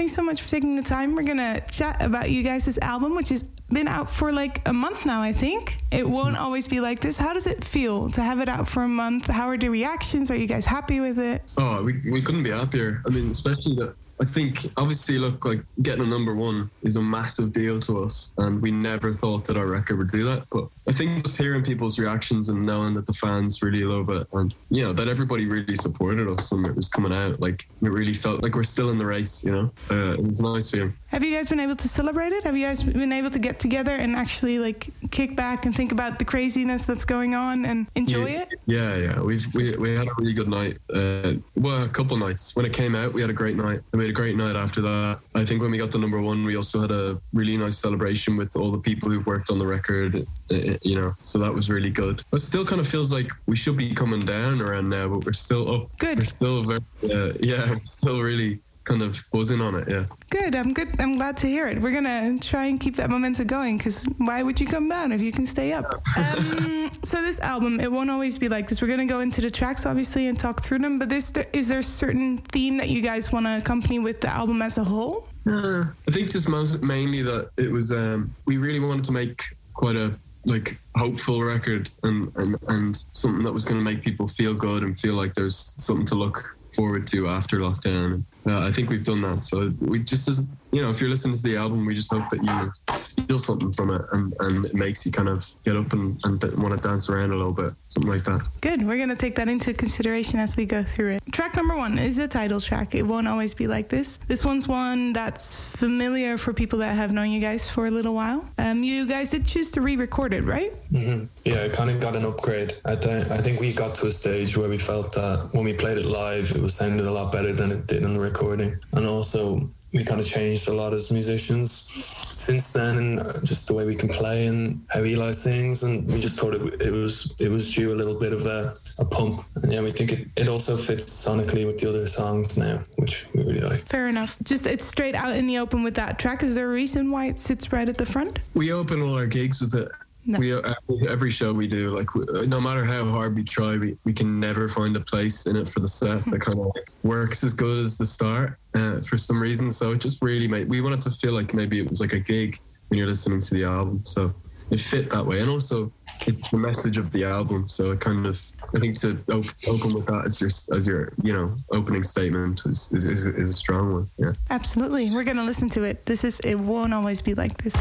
thanks so much for taking the time. We're gonna chat about you guys' this album, which has been out for like a month now, I think. It mm-hmm. won't always be like this. How does it feel to have it out for a month? How are the reactions? Are you guys happy with it? Oh, we, we couldn't be happier. I mean, especially that I think obviously, look, like getting a number one is a massive deal to us, and we never thought that our record would do that. But I think just hearing people's reactions and knowing that the fans really love it, and you know that everybody really supported us when it was coming out, like it really felt like we're still in the race. You know, uh, it was nice feeling. Have you guys been able to celebrate it? Have you guys been able to get together and actually like kick back and think about the craziness that's going on and enjoy yeah, it? Yeah, yeah. We've we, we had a really good night. Uh, well, a couple nights. When it came out, we had a great night. We had a great night after that. I think when we got to number one, we also had a really nice celebration with all the people who've worked on the record. uh, You know, so that was really good. But still, kind of feels like we should be coming down around now, but we're still up. Good. We're still very, uh, yeah, still really kind of buzzing on it. Yeah. Good. I'm good. I'm glad to hear it. We're gonna try and keep that momentum going because why would you come down if you can stay up? Um, so this album, it won't always be like this. We're gonna go into the tracks obviously and talk through them. But this, is there a certain theme that you guys want to accompany with the album as a whole? Uh, I think just most, mainly that it was um, we really wanted to make quite a like hopeful record and and, and something that was going to make people feel good and feel like there's something to look forward to after lockdown. Uh, I think we've done that. So we just as you know, if you're listening to the album, we just hope that you feel something from it and, and it makes you kind of get up and, and want to dance around a little bit, something like that. Good. We're gonna take that into consideration as we go through it. Track number one is the title track. It won't always be like this. This one's one that's familiar for people that have known you guys for a little while. Um, you guys did choose to re-record it, right? hmm Yeah, it kind of got an upgrade. I, th- I think we got to a stage where we felt that when we played it live, it was sounded a lot better than it did in the recording. And also, we kind of changed a lot as musicians since then, and uh, just the way we can play and how Eli sings. And we just thought it, it was it was due a little bit of a, a pump. And yeah, we think it, it also fits sonically with the other songs now, which we really like. Fair enough. Just it's straight out in the open with that track. Is there a reason why it sits right at the front? We open all our gigs with it. No. We uh, every show we do, like no matter how hard we try, we, we can never find a place in it for the set that kind of like works as good as the start uh, for some reason. So it just really made we wanted to feel like maybe it was like a gig when you're listening to the album. So it fit that way, and also it's the message of the album. So it kind of I think to op- open with that as your as your you know opening statement is is, is, is a strong one. Yeah. Absolutely. We're gonna listen to it. This is it won't always be like this.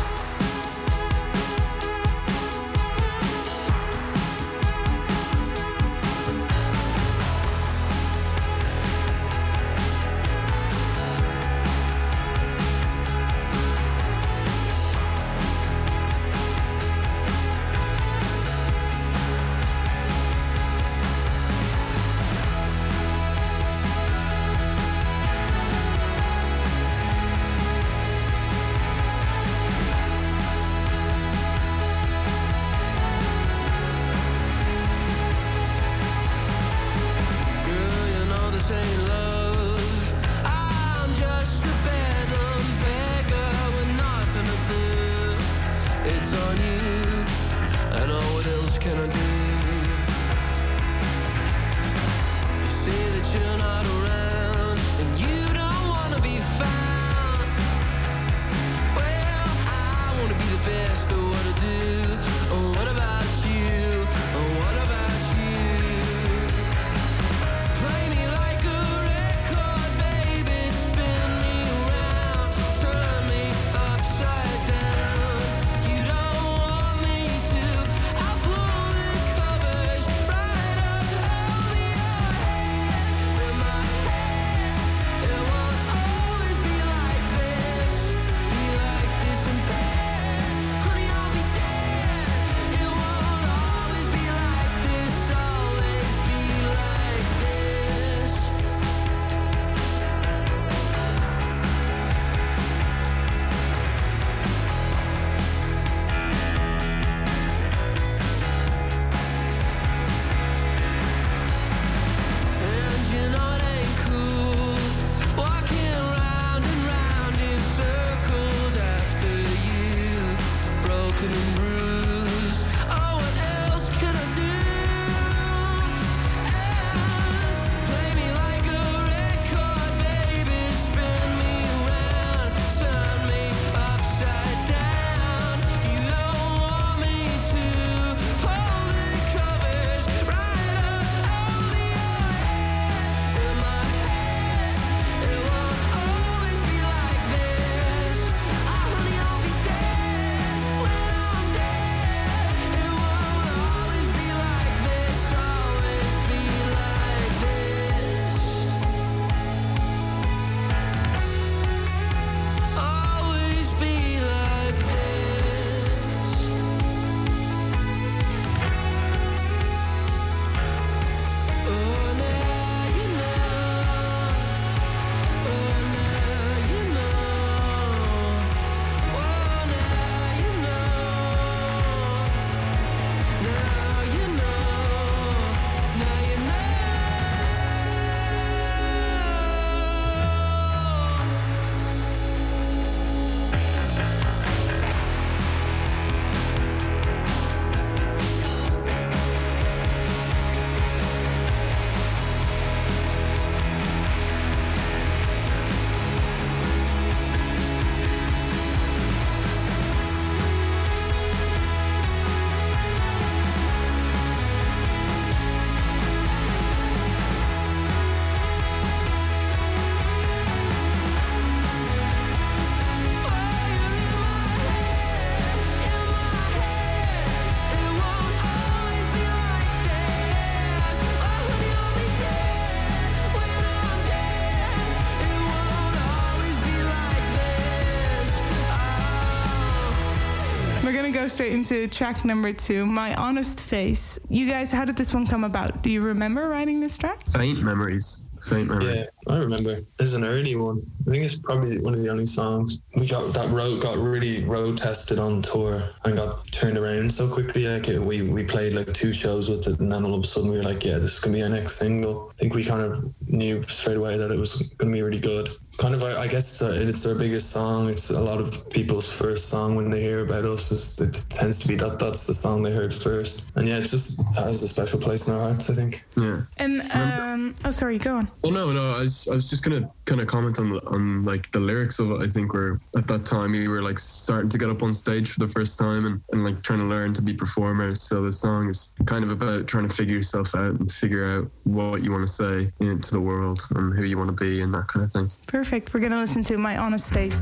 Go straight into track number two, My Honest Face. You guys, how did this one come about? Do you remember writing this track? Faint memories. Faint memories. Yeah, I remember. There's an early one. I think it's probably one of the only songs. We got that road got really road tested on tour and got turned around so quickly. Like it, we we played like two shows with it, and then all of a sudden we were like, yeah, this is gonna be our next single. I think we kind of knew straight away that it was gonna be really good. Kind of, I I guess it's, our- it's our biggest song. It's a lot of people's first song when they hear about us. Is, it tends to be that that's the song they heard first, and yeah, it just has a special place in our hearts. I think. Yeah. And um, oh, sorry, go on. Well, no, no. I was, I was just gonna kind of comment on the, on like the lyrics of it. I think were at that time we were like starting to get up on stage for the first time and, and like trying to learn to be performers. So the song is kind of about trying to figure yourself out and figure out what you want to say you know, to the world and who you want to be and that kind of thing. Perfect. We're gonna listen to My Honest Face.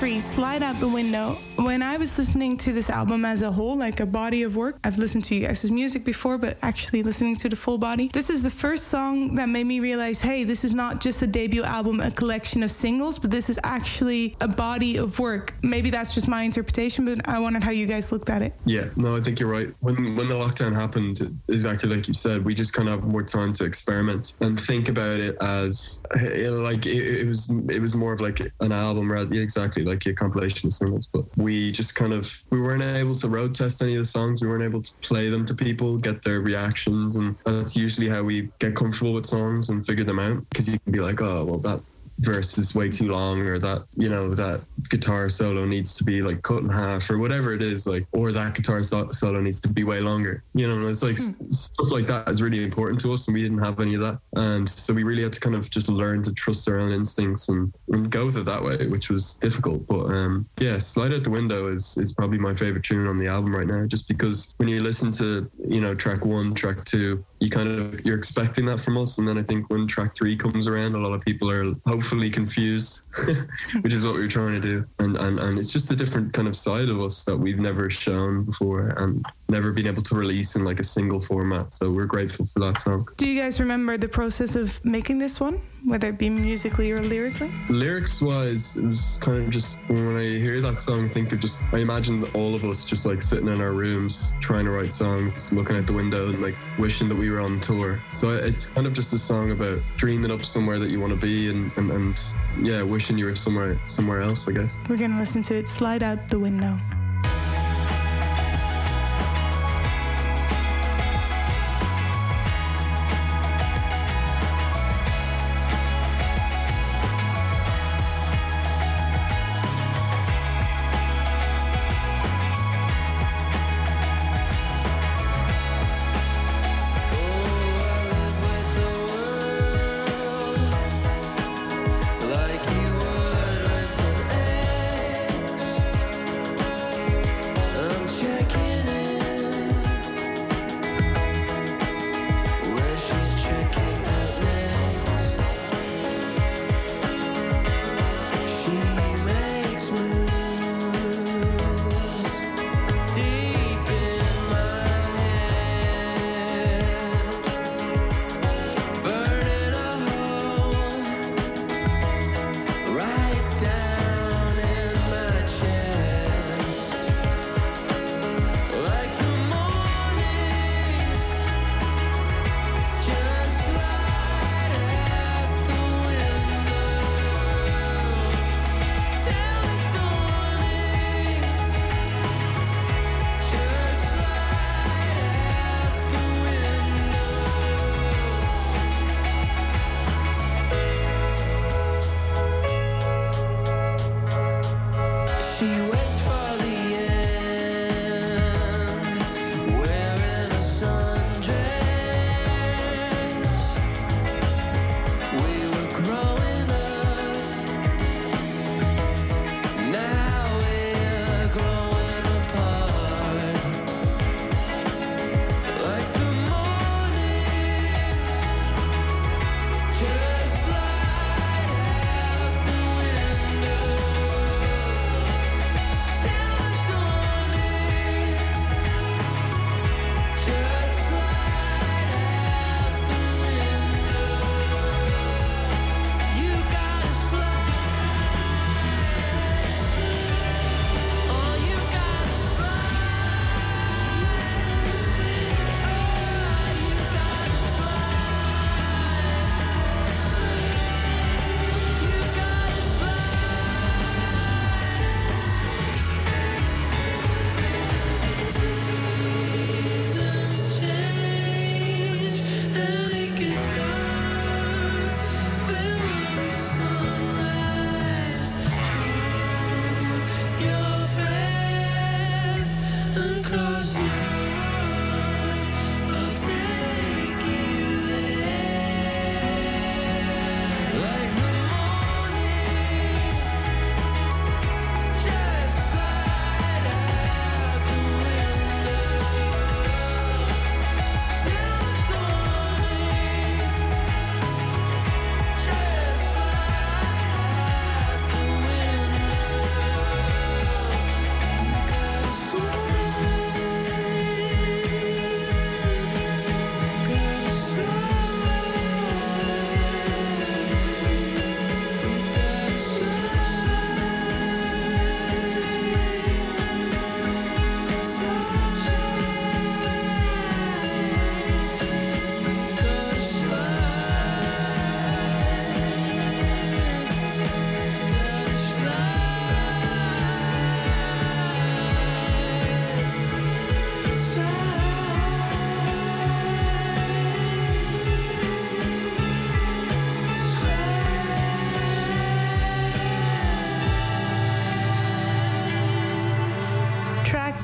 Three, Slide Out the Window. When I was listening to this album as a whole, like a body of work, I've listened to you guys' music before, but actually listening to the full body, this is the first song that made me realize hey, this is not just a debut album, a collection of singles, but this is actually a body of work. Maybe that's just my interpretation, but I wondered how you guys looked at it. Yeah, no, I think you're right. When when the lockdown happened, exactly like you said, we just kind of have more time to experiment and think about it as like it, it was it was more of like an album, rather yeah, exactly like a compilation of singles. But we just kind of we weren't able to road test any of the songs. We weren't able to play them to people, get their reactions, and that's usually how we get comfortable with songs and figure them out. Because you can be like, oh, well, that verse is way too long or that you know that guitar solo needs to be like cut in half or whatever it is like or that guitar so- solo needs to be way longer. You know it's like s- stuff like that is really important to us and we didn't have any of that. And so we really had to kind of just learn to trust our own instincts and, and go with it that way which was difficult. But um yeah slide out the window is is probably my favorite tune on the album right now just because when you listen to you know track one track two you kind of you're expecting that from us. And then i think when track three comes around a lot of people are hopefully confused which is what we are trying to do. And, and and it's just a different kind of side of us that we've never shown before. And never been able to release in like a single format so we're grateful for that song Do you guys remember the process of making this one, whether it be musically or lyrically? lyrics wise it was kind of just when i hear that song I think of just i imagine all of us just like sitting in our rooms trying to write songs looking out the window and like wishing that we were on tour so it's kind of just a song about dreaming up somewhere that you want to be and, and and yeah wishing you were somewhere somewhere else i guess We're gonna listen to it slide out the window.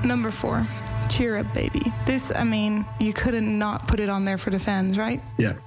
Number four, Cheer Up Baby. This, I mean, you couldn't not put it on there for the fans, right? Yeah.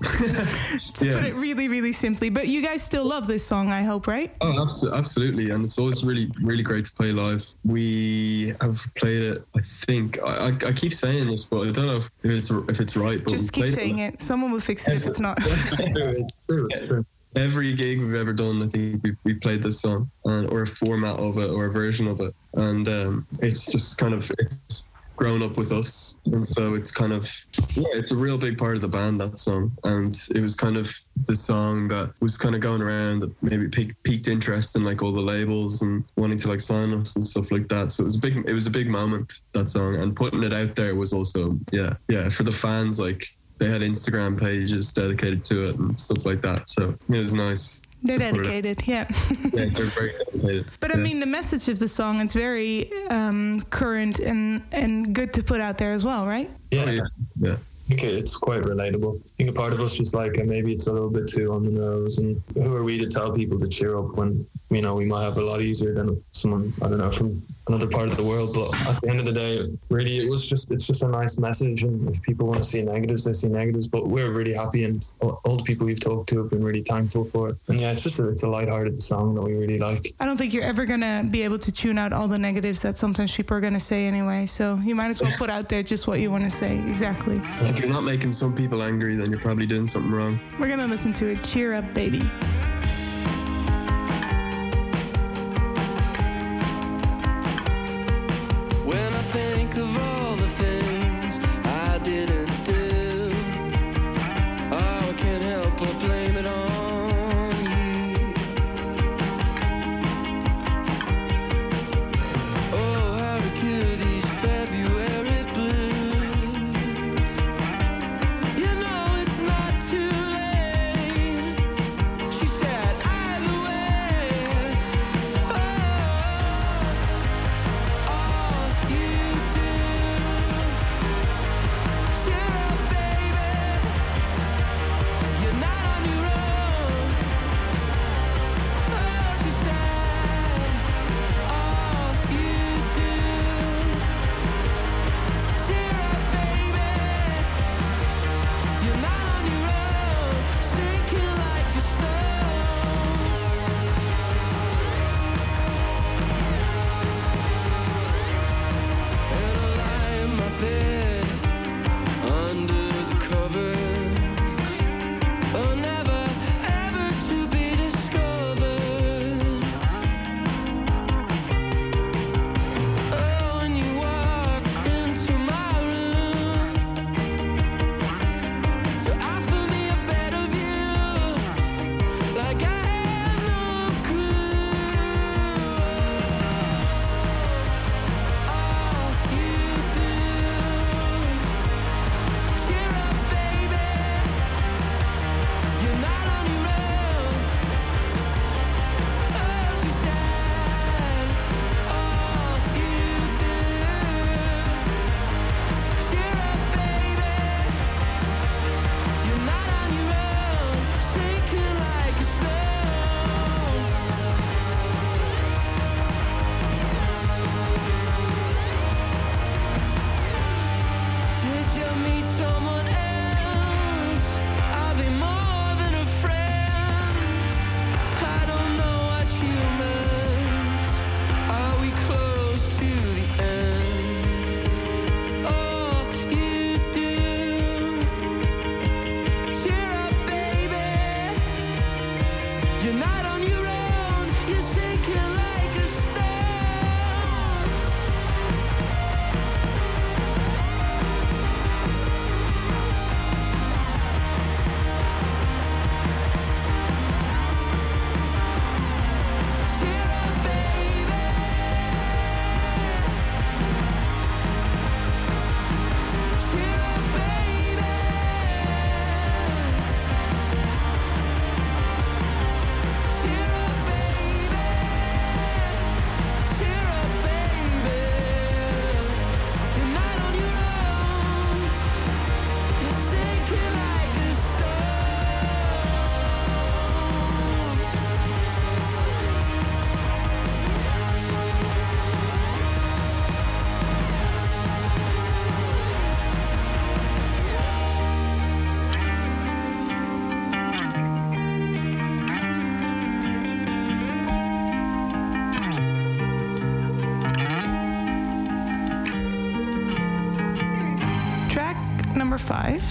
To yeah. put it really, really simply. But you guys still love this song, I hope, right? Oh, abso- absolutely, and it's always really, really great to play live. We have played it. I think I, I, I keep saying this, but I don't know if it's if it's right. But Just keep saying it. Someone will fix it if it's not. Every gig we've ever done, I think we we played this song, and, or a format of it, or a version of it, and um, it's just kind of it's grown up with us, and so it's kind of yeah, it's a real big part of the band that song, and it was kind of the song that was kind of going around that maybe piqued interest in like all the labels and wanting to like sign us and stuff like that. So it was a big it was a big moment that song, and putting it out there was also yeah yeah for the fans like. They had Instagram pages dedicated to it and stuff like that. So it was nice. They're to put it- dedicated, yeah. Yeah, they're very dedicated. But I Yeah. mean, the message of the song is very um, current and, and good to put out there as well, right? Yeah, Oh, yeah. Yeah. I think it's quite relatable. I think a part of us just like, uh, maybe it's a little bit too on the nose. And who are we to tell people to cheer up when, you know, we might have a lot easier than someone, I don't know, from another part of the world. But at the end of the day, really, it was just, it's just a nice message. And if people want to see negatives, they see negatives. But we're really happy. And all all the people we've talked to have been really thankful for it. And yeah, it's just a, it's a lighthearted song that we really like. I don't think you're ever going to be able to tune out all the negatives that sometimes people are going to say anyway. So you might as well put out there just what you want to say. Exactly. If you're not making some people angry, then you're probably doing something wrong. We're going to listen to it. Cheer up, baby.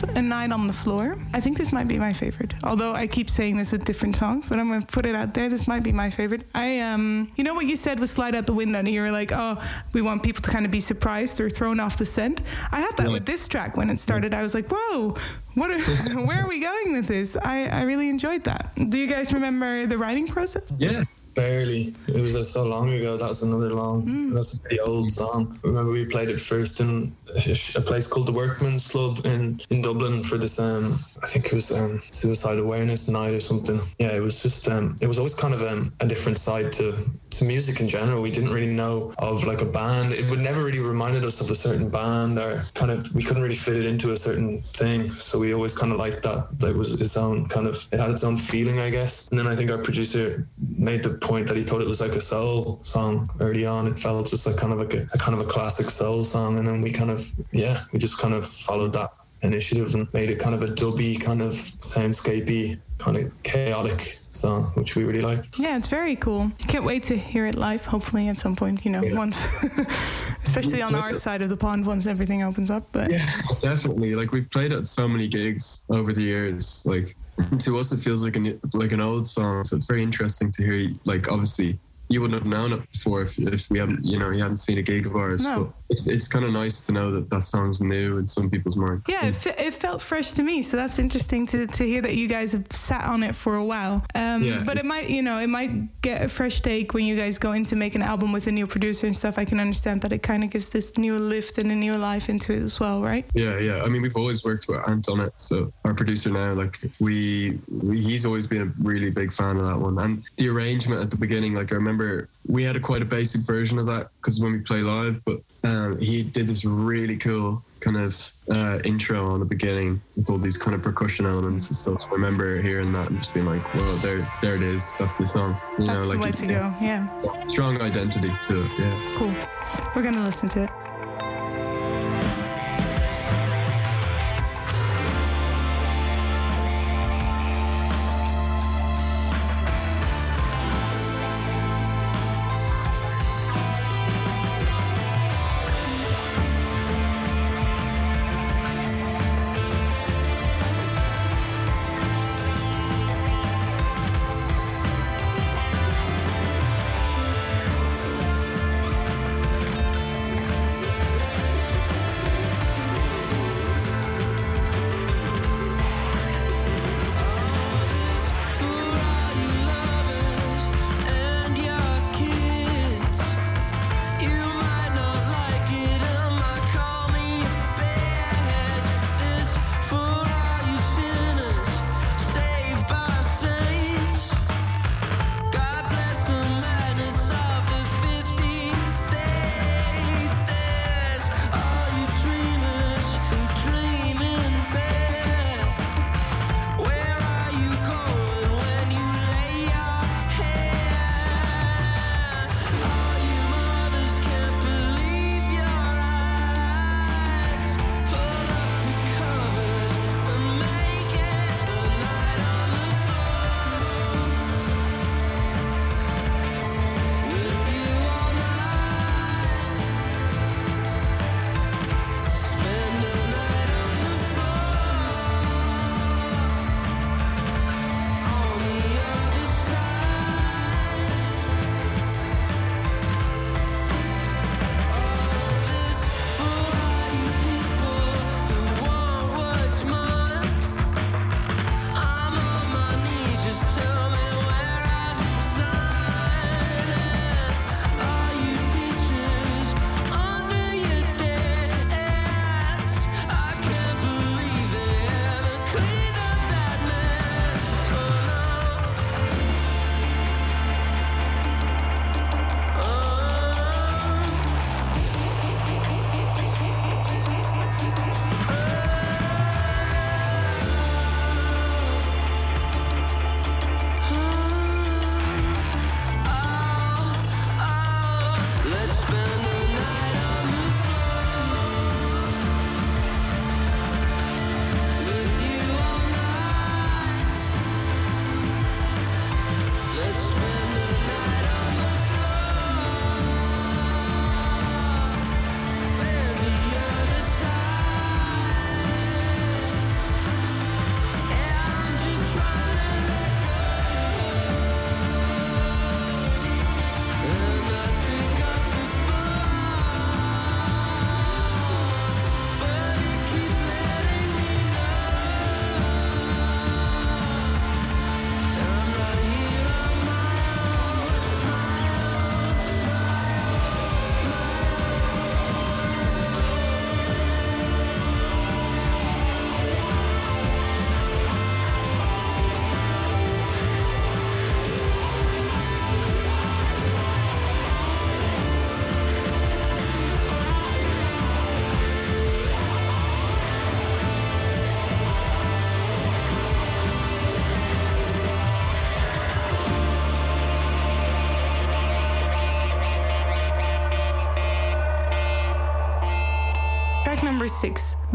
A Night on the Floor. I think this might be my favorite. Although I keep saying this with different songs, but I'm gonna put it out there. This might be my favorite. I um, you know what you said with Slide Out the Window, and you were like, oh, we want people to kind of be surprised or thrown off the scent. I had that with this track when it started. I was like, whoa, what? Are, where are we going with this? I I really enjoyed that. Do you guys remember the writing process? Yeah. Barely. It was uh, so long ago. That was another long. That's a pretty old song. I remember we played it first in a, place called the Workman's Club in in Dublin for this. Um, I think it was um, suicide awareness night or something. Yeah, it was just. Um, it was always kind of um, a different side to to music in general. We didn't really know of like a band. It would never really reminded us of a certain band or kind of. We couldn't really fit it into a certain thing. So we always kind of liked that. That it was its own kind of. It had its own feeling, I guess. And then I think our producer made the point that he thought it was like a soul song early on. It felt just like kind of like a, a kind of a classic soul song, and then we kind of yeah, we just kind of followed that initiative and made it kind of a dubby, kind of soundscapey, kind of chaotic song, which we really like. Yeah, it's very cool. Can't wait to hear it live. Hopefully, at some point, you know, Yeah. once, especially on our side of the pond, once everything opens up. But Yeah, definitely. Like we've played at so many gigs over the years. Like to us, it feels like an like an old song. So it's very interesting to hear. Like obviously, you wouldn't have known it before if, if we haven't, you know, you hadn't seen a gig of ours. No. It's it's kind of nice to know that that song's new in some people's mind. yeah, it, fe- it felt fresh to me. So that's interesting to, to hear that you guys have sat on it for a while. Um, Yeah. But it might, you know, it might get a fresh take when you guys go in to make an album with a new producer and stuff. I can understand that it kind of gives this new lift and a new life into it as well, right? Yeah, yeah. I mean, we've always worked with Ant on it. So our producer now, like we, we, he's always been a really big fan of that one. And the arrangement at the beginning, like I remember we had a quite a basic version of that because when we play live, but um, he did this really cool kind of uh, intro on the beginning with all these kind of percussion elements and stuff. So I remember hearing that and just being like, "Whoa, there, there it is. That's the song." You That's know, like the way it- to go. Yeah, Strong identity to it. Yeah. cool. We're going to listen to it.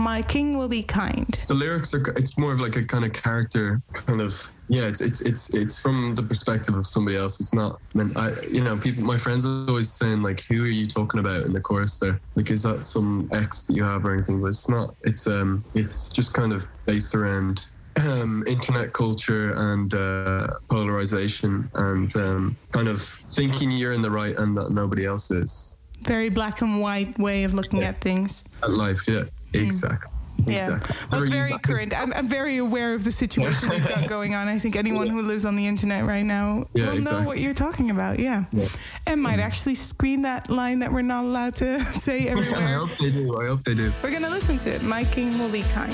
My King Will Be Kind. the lyrics are it's more of like a kind of character kind of yeah it's it's it's it's from the perspective of somebody else. It's not meant i you know people my friends are always saying like who are you talking about in the chorus there? Like is that some ex that you have or anything? But it's not it's um it's just kind of based around um, internet culture and uh, polarization and um, kind of thinking you're in the right and that nobody else is. Very black and white way of looking at things. at life yeah Mm. exactly Yeah, exactly well, it's Or very current. I'm, I'm very aware of the situation we've got going on. I think anyone who lives on the internet right now Yeah, will know what you're talking about. Yeah, Yeah. and might mm-hmm. actually screen that line that we're not allowed to say everywhere. I hope they do. I hope they do. We're gonna listen to it. My king will be kind.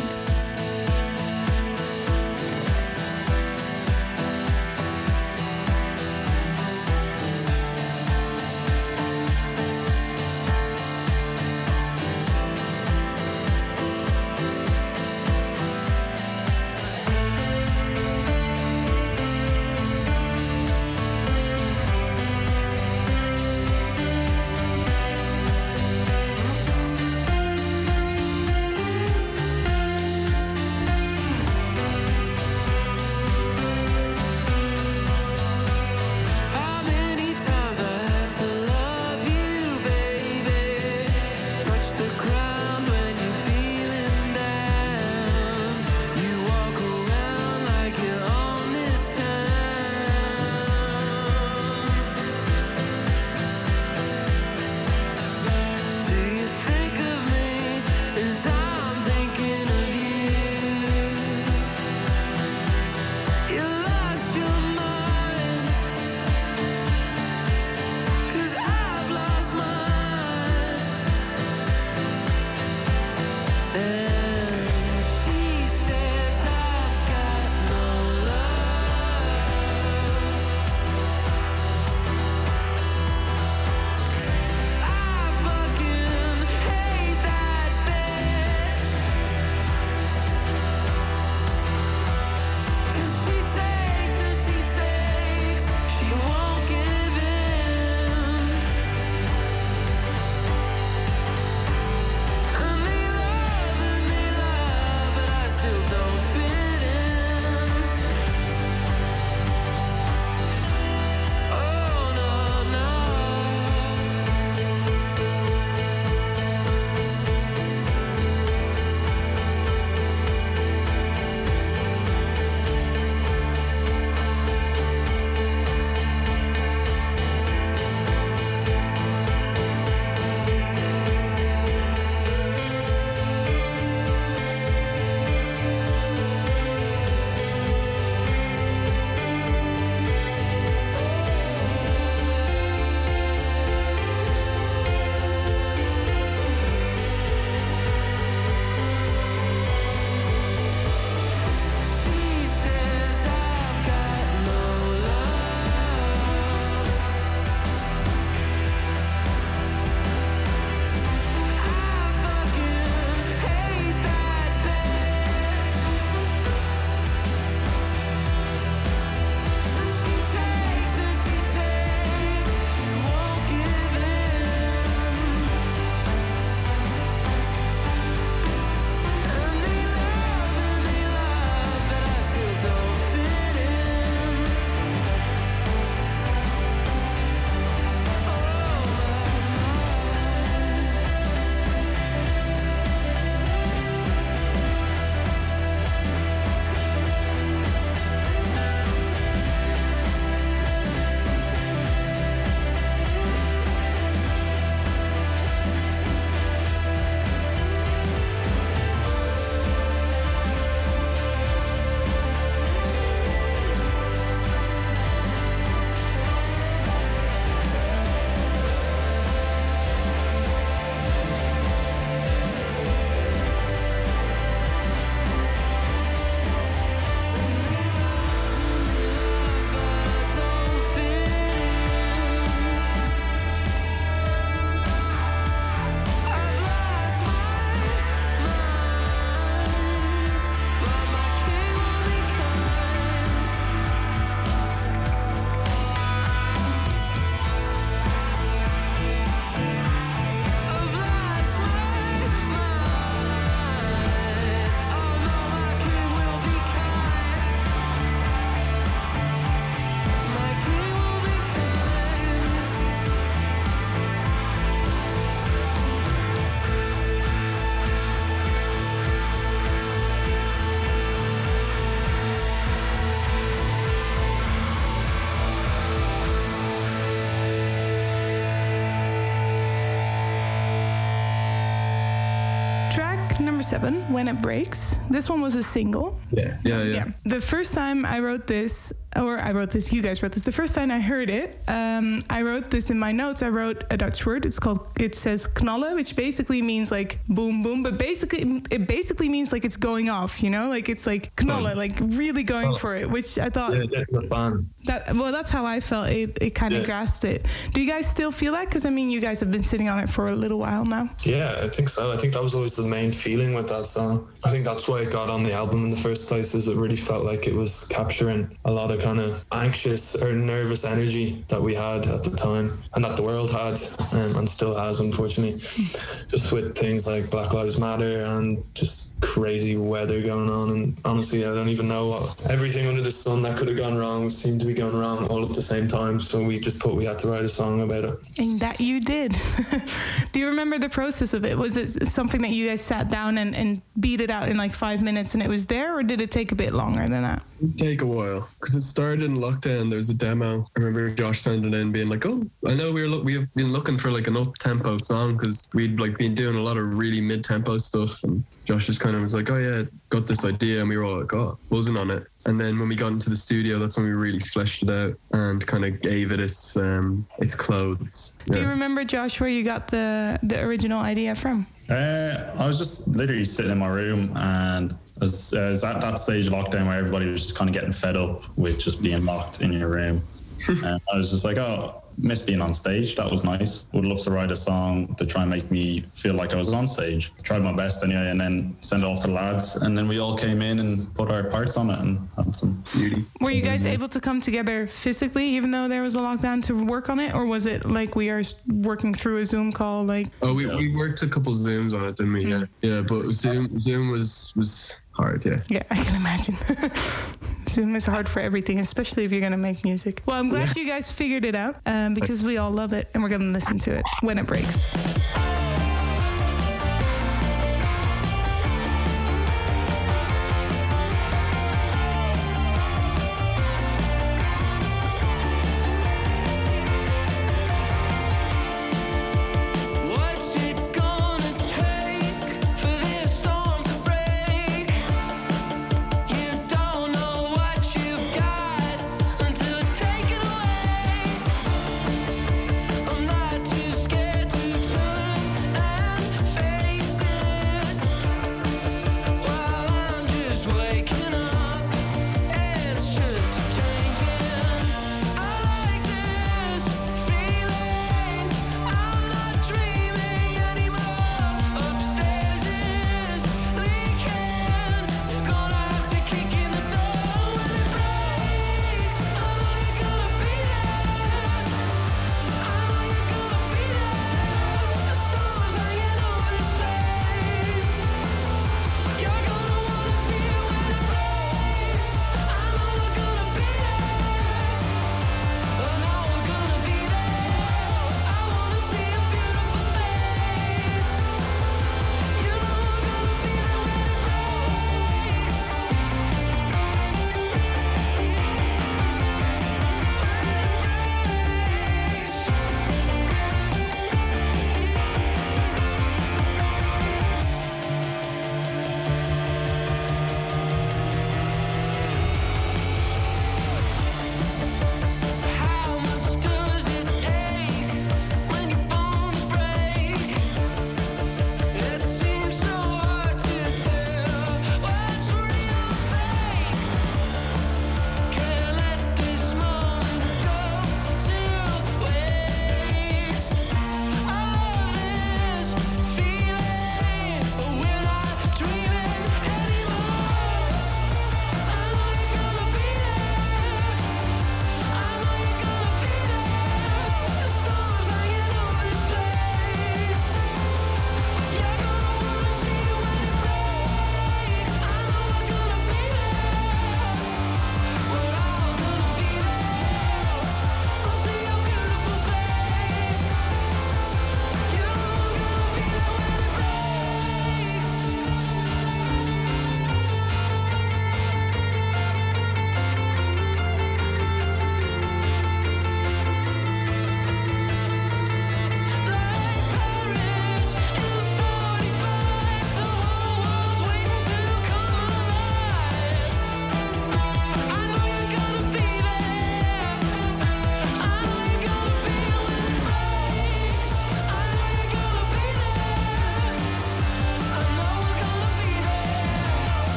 Seven, When It Breaks. This one was a single. Yeah, yeah, yeah. Yeah. The first time I wrote this, or I wrote this, you guys wrote this. The first time I heard it, um, I wrote this in my notes. I wrote a Dutch word. It's called. It says knallen, which basically means like boom, boom. But basically, it basically means like it's going off. You know, like it's like knallen, like really going Oh. for it. Which I thought Yeah, fun. that. Well, that's how I felt. It, it kind of Yeah. grasped it. Do you guys still feel that? Because I mean, you guys have been sitting on it for a little while now. Yeah, I think so. I think that was always the main feeling with that song. I think that's why it got on the album in the first place. Is it really felt like it was capturing a lot of kind of anxious or nervous energy that we had at the time, and that the world had, um, and still has, unfortunately. Just with things like Black Lives Matter and just crazy weather going on. And honestly, I don't even know what everything under the sun that could have gone wrong seemed to be going wrong all at the same time. So we just thought we had to write a song about it. And that you did. Do you remember the process of it? Was it something that you guys sat down and, and beat it out in like five minutes and it was there, or did it take a bit longer than that? It'd take a while because it started in lockdown. There was a demo. I remember Josh sending in, being like, "Oh, I know we were look, we have been looking for like an up tempo song because we'd like been doing a lot of really mid tempo stuff." And Josh just kind of was like, "Oh yeah, got this idea," and we were all like, "Oh, wasn't on it." And then when we got into the studio, that's when we really fleshed it out and kind of gave it its um its clothes. Do you remember, Josh, where you got the, the original idea from? Uh, I was just literally sitting in my room and I was, I was at that stage of lockdown where everybody was just kind of getting fed up with just being locked in your room. and I was just like, oh, miss being on stage. That was nice. Would love to write a song to try and make me feel like I was on stage. Tried my best anyway, and then sent it off to the lads. And then we all came in and put our parts on it and had some beauty. Were you guys able to come together physically, even though there was a lockdown, to work on it, or was it like we are working through a Zoom call? Like, Oh, we, we worked a couple zooms on it, didn't we? Hmm. Yeah, yeah. But Zoom Zoom was was hard. Yeah. yeah, I can imagine. Zoom is hard for everything, especially if you're going to make music. Well, I'm glad you guys figured it out um, because we all love it, and we're going to listen to it when it breaks.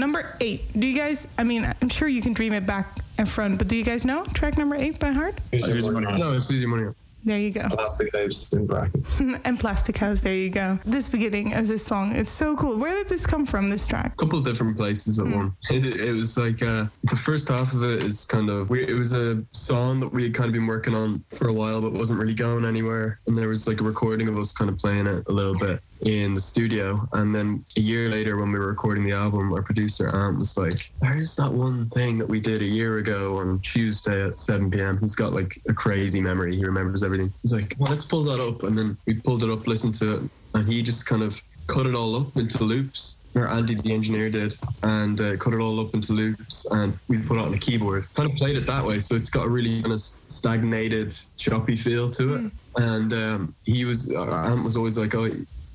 Number eight. Do you guys? I mean, I'm sure you can dream it back and front, but do you guys know track number eight by heart? Here's Here's your your money. No, it's easy money. There you go. Plastic House in brackets. and Plastic House. There you go. This beginning of this song, it's so cool. Where did this come from? This track? A couple of different places at one. It, it was like uh, the first half of it is kind of we, it was a song that we had kind of been working on for a while, but wasn't really going anywhere. And there was like a recording of us kind of playing it a little bit in the studio. And then a year later, when we were recording the album, our producer Ant was like, "Where's that one thing that we did a year ago on Tuesday at 7 p.m.?" He's got like a crazy memory. He remembers everything. He's like, "Well, let's pull that up." And then we pulled it up, listened to it, and he just kind of cut it all up into loops or Andy the engineer did, and uh, cut it all up into loops, and we put it on a keyboard. Kind of played it that way, so it's got a really kind of stagnated, choppy feel to it. And um, he was, uh, Ant was always like, "Oh,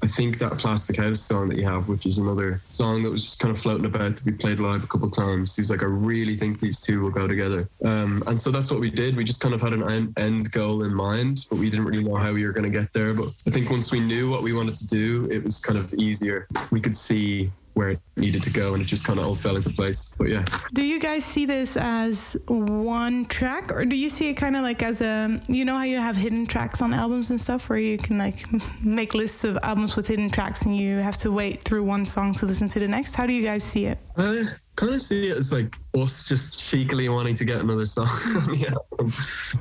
I think that Plastic House song that you have, which is another song that was just kind of floating about that we played live a couple of times. He was like, I really think these two will go together. Um, and so that's what we did. We just kind of had an end goal in mind, but we didn't really know how we were going to get there. But I think once we knew what we wanted to do, it was kind of easier. We could see where it needed to go and it just kind of all fell into place. But yeah, Do you guys see this as one track, or do you see it kind of like as a, you know, how you have hidden tracks on albums and stuff, where you can like make lists of albums with hidden tracks and you have to wait through one song to listen to the next? How do you guys see it? Uh, I kind of see it as like us just cheekily wanting to get another song on the album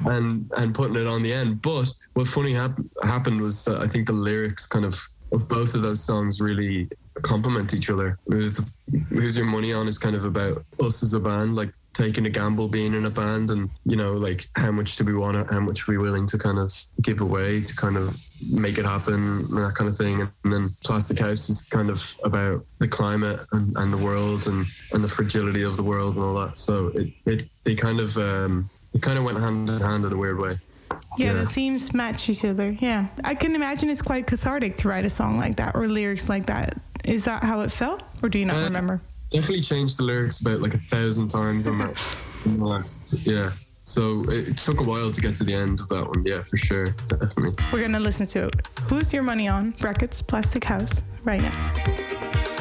and and putting it on the end. But what funny hap- happened was that I think the lyrics kind of of both of those songs really complement each other. Who's "Who's Your Money On" is kind of about us as a band, like taking a gamble being in a band, and you know, like how much do we want to, how much are we willing to kind of give away to kind of make it happen, and that kind of thing. And then Plastic House is kind of about the climate and, and the world and, and the fragility of the world and all that. So it, it they kind of um, it kind of went hand in hand in a weird way. Yeah, Yeah. the themes match each other. Yeah. I can imagine it's quite cathartic to write a song like that or lyrics like that. Is that how it felt? Or do you not Uh, remember? Definitely changed the lyrics about like a thousand times on that. on the last- yeah. So it, took a while to get to the end of that one. Yeah, for sure, definitely. We're going to listen to it. Who's Your Money On? Brackets, Plastic House, right now.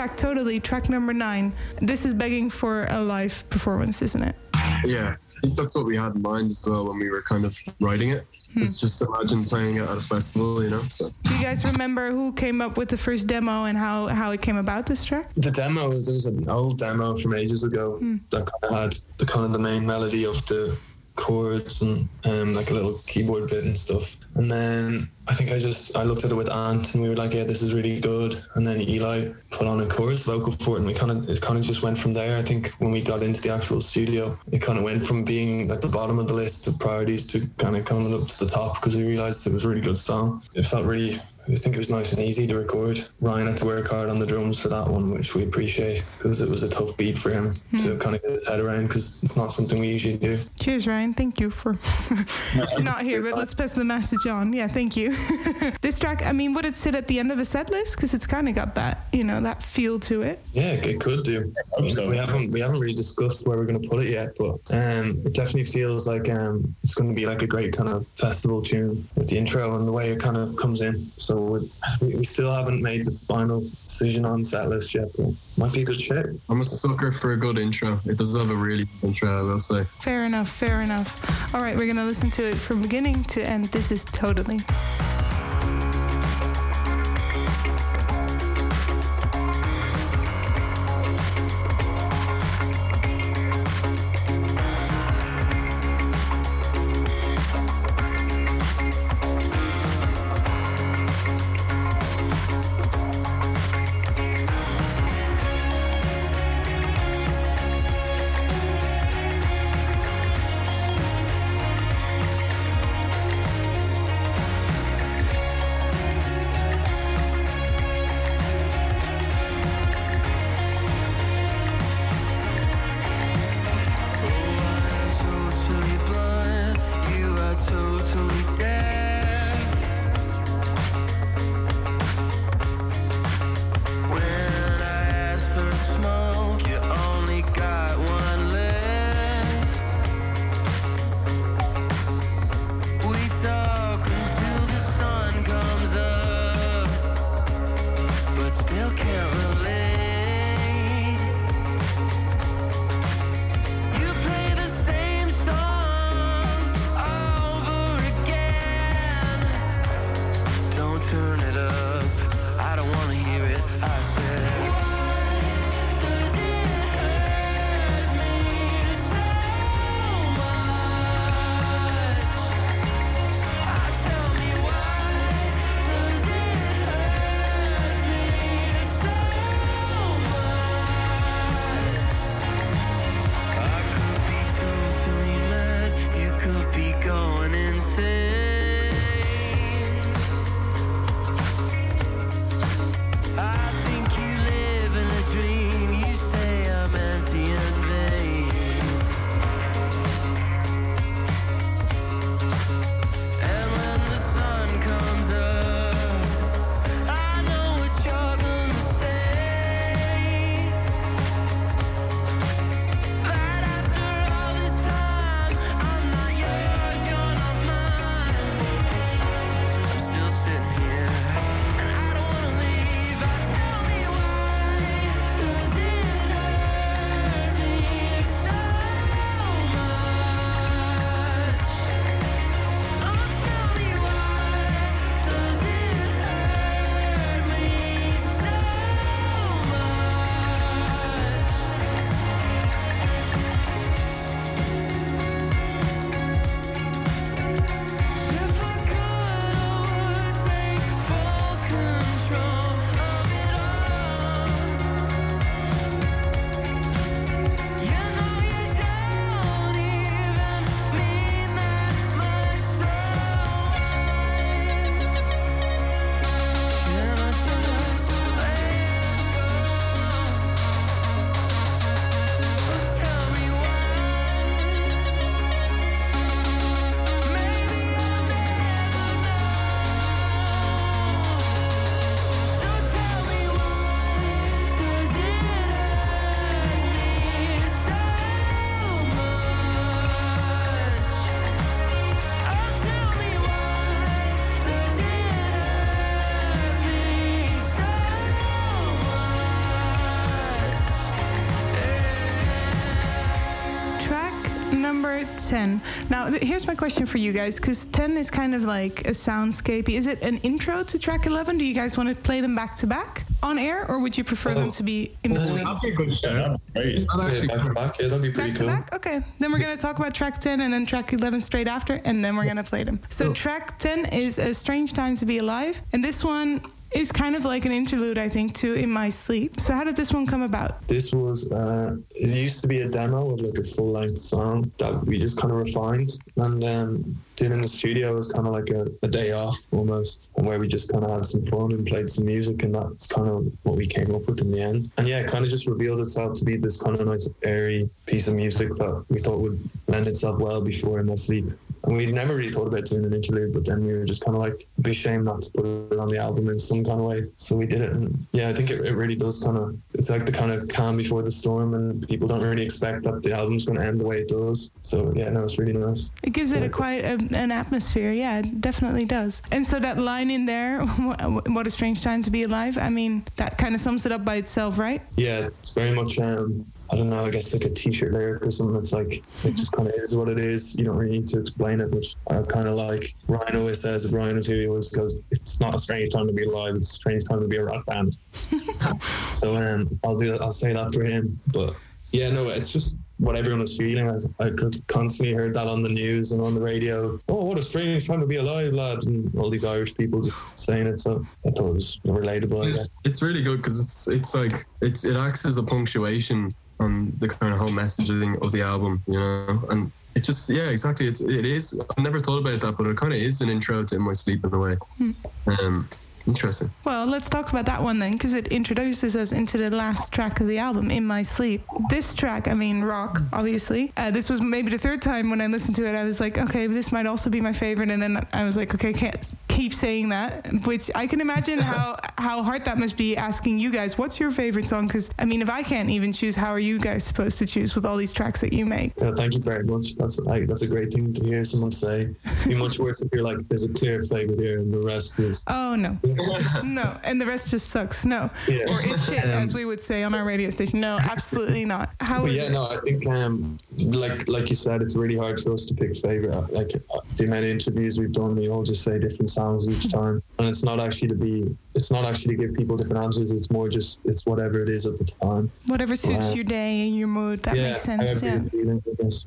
Track, totally, track number nine. This is begging for a live performance, isn't it? Yeah, I think that's what we had in mind as well when we were kind of writing it. Hmm. It's just imagine playing it at a festival, you know. So Do you guys remember who came up with the first demo and how, how it came about this track? The demo was there was an old demo from ages ago hmm. that kind of had the kind of the main melody of the chords and um, like a little keyboard bit and stuff. And then I think I just I looked at it with Ant and we were like, yeah, this is really good. And then Eli put on a chorus vocal for it, and we kind of it kind of just went from there. I think when we got into the actual studio, it kind of went from being at the bottom of the list of priorities to kind of coming up to the top because we realized it was a really good song. It felt really. I think it was nice and easy to record. Ryan had to work hard on the drums for that one, which we appreciate because it was a tough beat for him to kind of get his head around because it's not something we usually do. Cheers, Ryan. Thank you for. He's not here, but let's pass the message on. Yeah, thank you. this track, I mean, would it sit at the end of a set list? Because it's kind of got that, you know, that feel to it. Yeah, it could do. so. We haven't we haven't really discussed where we're going to put it yet, but um, it definitely feels like um, it's going to be like a great kind of festival tune with the intro and the way it kind of comes in. So we, we still haven't made the final decision on set list yet, but might be a good shit. I'm a sucker for a good intro. It does have a really good intro, I will say. Fair enough, fair enough. All right, we're going to listen to it from beginning to end. This is totally. Totally 10. Now, th- here's my question for you guys, because 10 is kind of like a soundscapey. Is it an intro to track 11? Do you guys want to play them back to back on air, or would you prefer them to be in between? That'd be a good show. Right. I'd back to back, yeah, that'd be pretty Back to back? Okay. Then we're going to talk about track 10 and then track 11 straight after, and then we're going to play them. So, track 10 is A Strange Time to Be Alive, and this one is kind of like an interlude, I think, to In My Sleep. So, how did this one come about? This was, uh, it used to be a demo of like a full length song that we just kind of refined and um, did in the studio. Was kind of like a, a day off almost, where we just kind of had some fun and played some music, and that's kind of what we came up with in the end. And yeah, it kind of just revealed itself to be this kind of nice, airy piece of music that we thought would lend itself well before In My Sleep. And we never really thought about doing an interlude, but then we were just kind of like, be shame not to put it on the album in some kind of way. So we did it. And yeah, I think it, it really does kind of, it's like the kind of calm before the storm, and people don't really expect that the album's going to end the way it does. So yeah, no, it's really nice. It gives it a quite a, an atmosphere. Yeah, it definitely does. And so that line in there, "What a strange time to be alive." I mean, that kind of sums it up by itself, right? Yeah, it's very much, um, I don't know, I guess like a t shirt lyric or something. It's like, it just kind of is what it is. You don't really need to explain it, which I kind of like. Ryan always says, if Ryan is who he always goes, it's not a strange time to be alive, it's a strange time to be a rock band. so um, I'll do I'll say that for him. But yeah, no, it's just what everyone was feeling. I, I constantly heard that on the news and on the radio. Oh, what a strange time to be alive, lad! And all these Irish people just saying it. So I thought it was relatable. I guess. It's really good because it's it's like it's it acts as a punctuation on the kind of whole messaging of the album, you know, and it just yeah exactly it's it is. I've never thought about that, but it kind of is an intro to In My Sleep in a way. Um, interesting. Well, let's talk about that one then, because it introduces us into the last track of the album, In My Sleep. This track, I mean, rock, obviously. Uh, this was maybe the third time when I listened to it, I was like, okay, this might also be my favorite. And then I was like, okay, can't keep saying that, which I can imagine how, how hard that must be asking you guys, what's your favorite song? Because, I mean, if I can't even choose, how are you guys supposed to choose with all these tracks that you make? Yeah, thank you very much. That's like that's a great thing to hear someone say. It'd be much worse if you're like, there's a clear favorite here, and the rest is Oh, no. no. And the rest just sucks. No. Yeah. Or is shit, as we would say on our radio station. No, absolutely not. How is yeah, it? no, I think um, like like you said, it's really hard for us to pick favorite. Like uh, the amount of interviews we've done, we all just say different songs each time, and it's not actually to be, it's not actually to give people different answers. It's more just it's whatever it is at the time. Whatever suits Wow. your day and your mood. That yeah, makes sense. Yeah. feeling,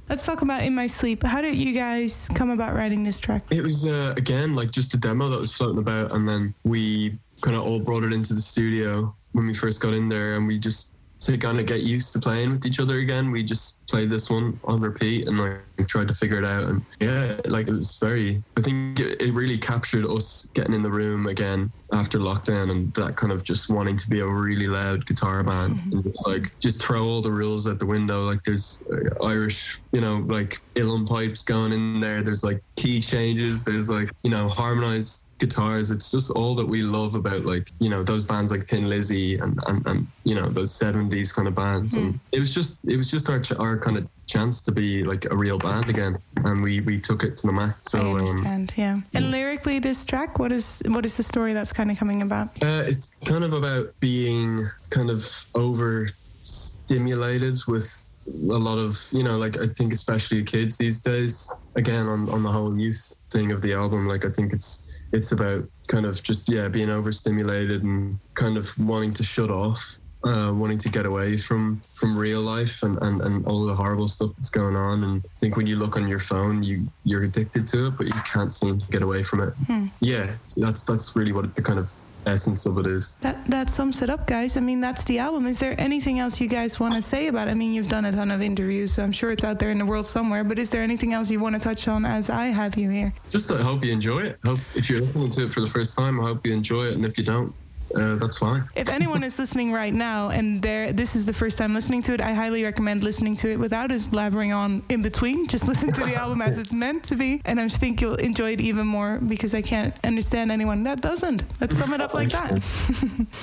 Let's talk about In My Sleep. How did you guys come about writing this track? It was uh, again like just a demo that was floating about, and then we kind of all brought it into the studio when we first got in there, and we just to kind of get used to playing with each other again. We just played this one on repeat and like tried to figure it out, and yeah, like it was very. I think it, it really captured us getting in the room again after lockdown, and that kind of just wanting to be a really loud guitar band and just like just throw all the rules out the window. Like there's uh, Irish, you know, like uilleann pipes going in there. There's like key changes. There's like you know harmonized guitars. It's just all that we love about like you know those bands like Thin Lizzy and and, and you know those seventies kind of bands. And it was just it was just our ch- our kind of chance to be like a real band again, and we we took it to the max. So I um, understand, yeah. And lyrically, this track, what is what is the story that's kind of coming about? Uh, it's kind of about being kind of over stimulated with a lot of you know like i think especially kids these days again on, on the whole youth thing of the album like i think it's it's about kind of just yeah being overstimulated and kind of wanting to shut off uh, wanting to get away from from real life and, and, and all the horrible stuff that's going on. And I think when you look on your phone you you're addicted to it but you can't seem to get away from it. Yeah so that's that's really what the kind of essence of it is That that sums it up, guys. I mean, that's the album. Is there anything else you guys want to say about it? I mean, you've done a ton of interviews, so I'm sure it's out there in the world somewhere. But is there anything else you want to touch on as I have you here? Just I hope you enjoy it. Hope if you're listening to it for the first time, I hope you enjoy it. And if you don't, uh, that's fine. If anyone is listening right now and this is the first time listening to it, I highly recommend listening to it without us blabbering on in between. Just listen to the album as it's meant to be. And I think you'll enjoy it even more because I can't understand anyone that doesn't. Let's sum it up like that.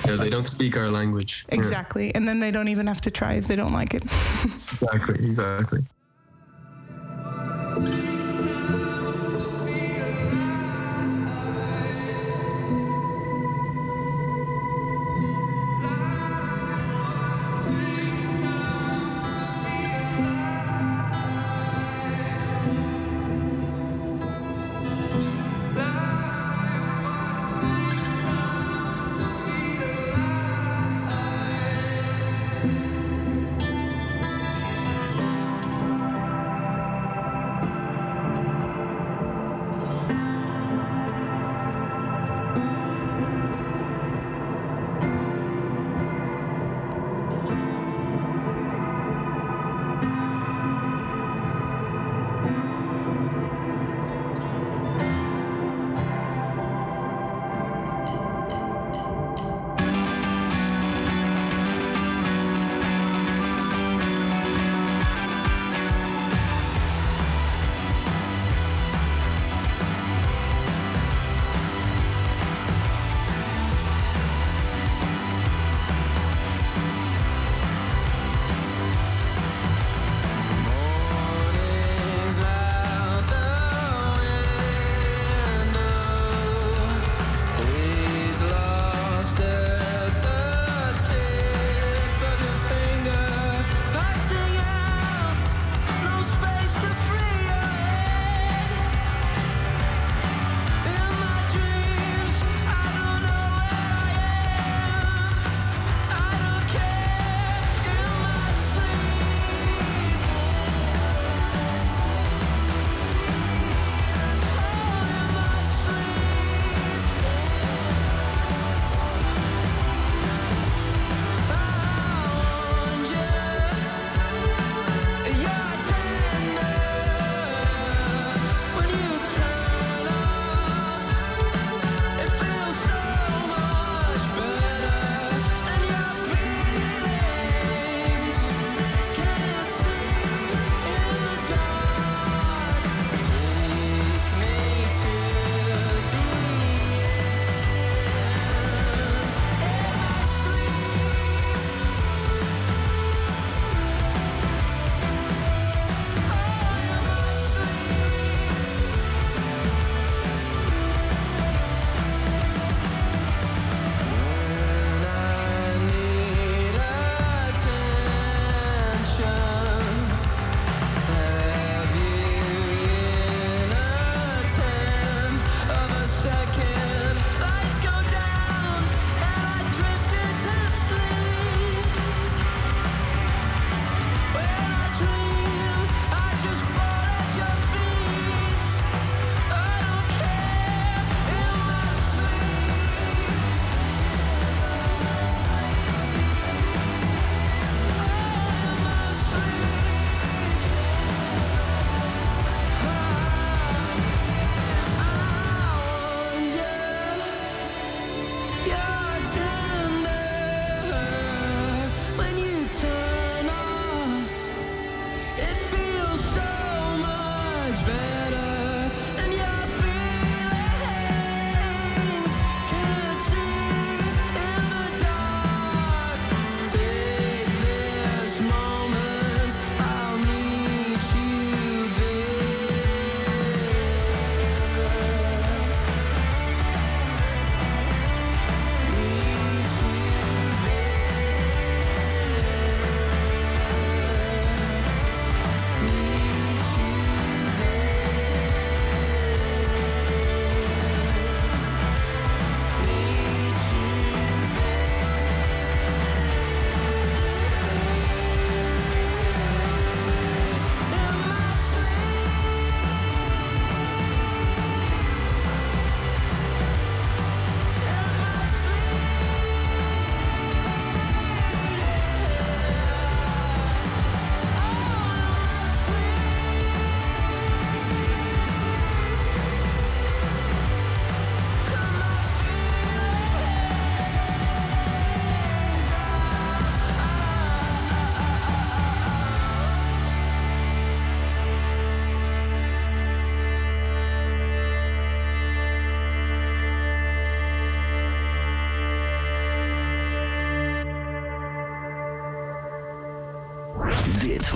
Yeah, they don't speak our language. Yeah, Exactly. And then they don't even have to try if they don't like it. exactly. Exactly.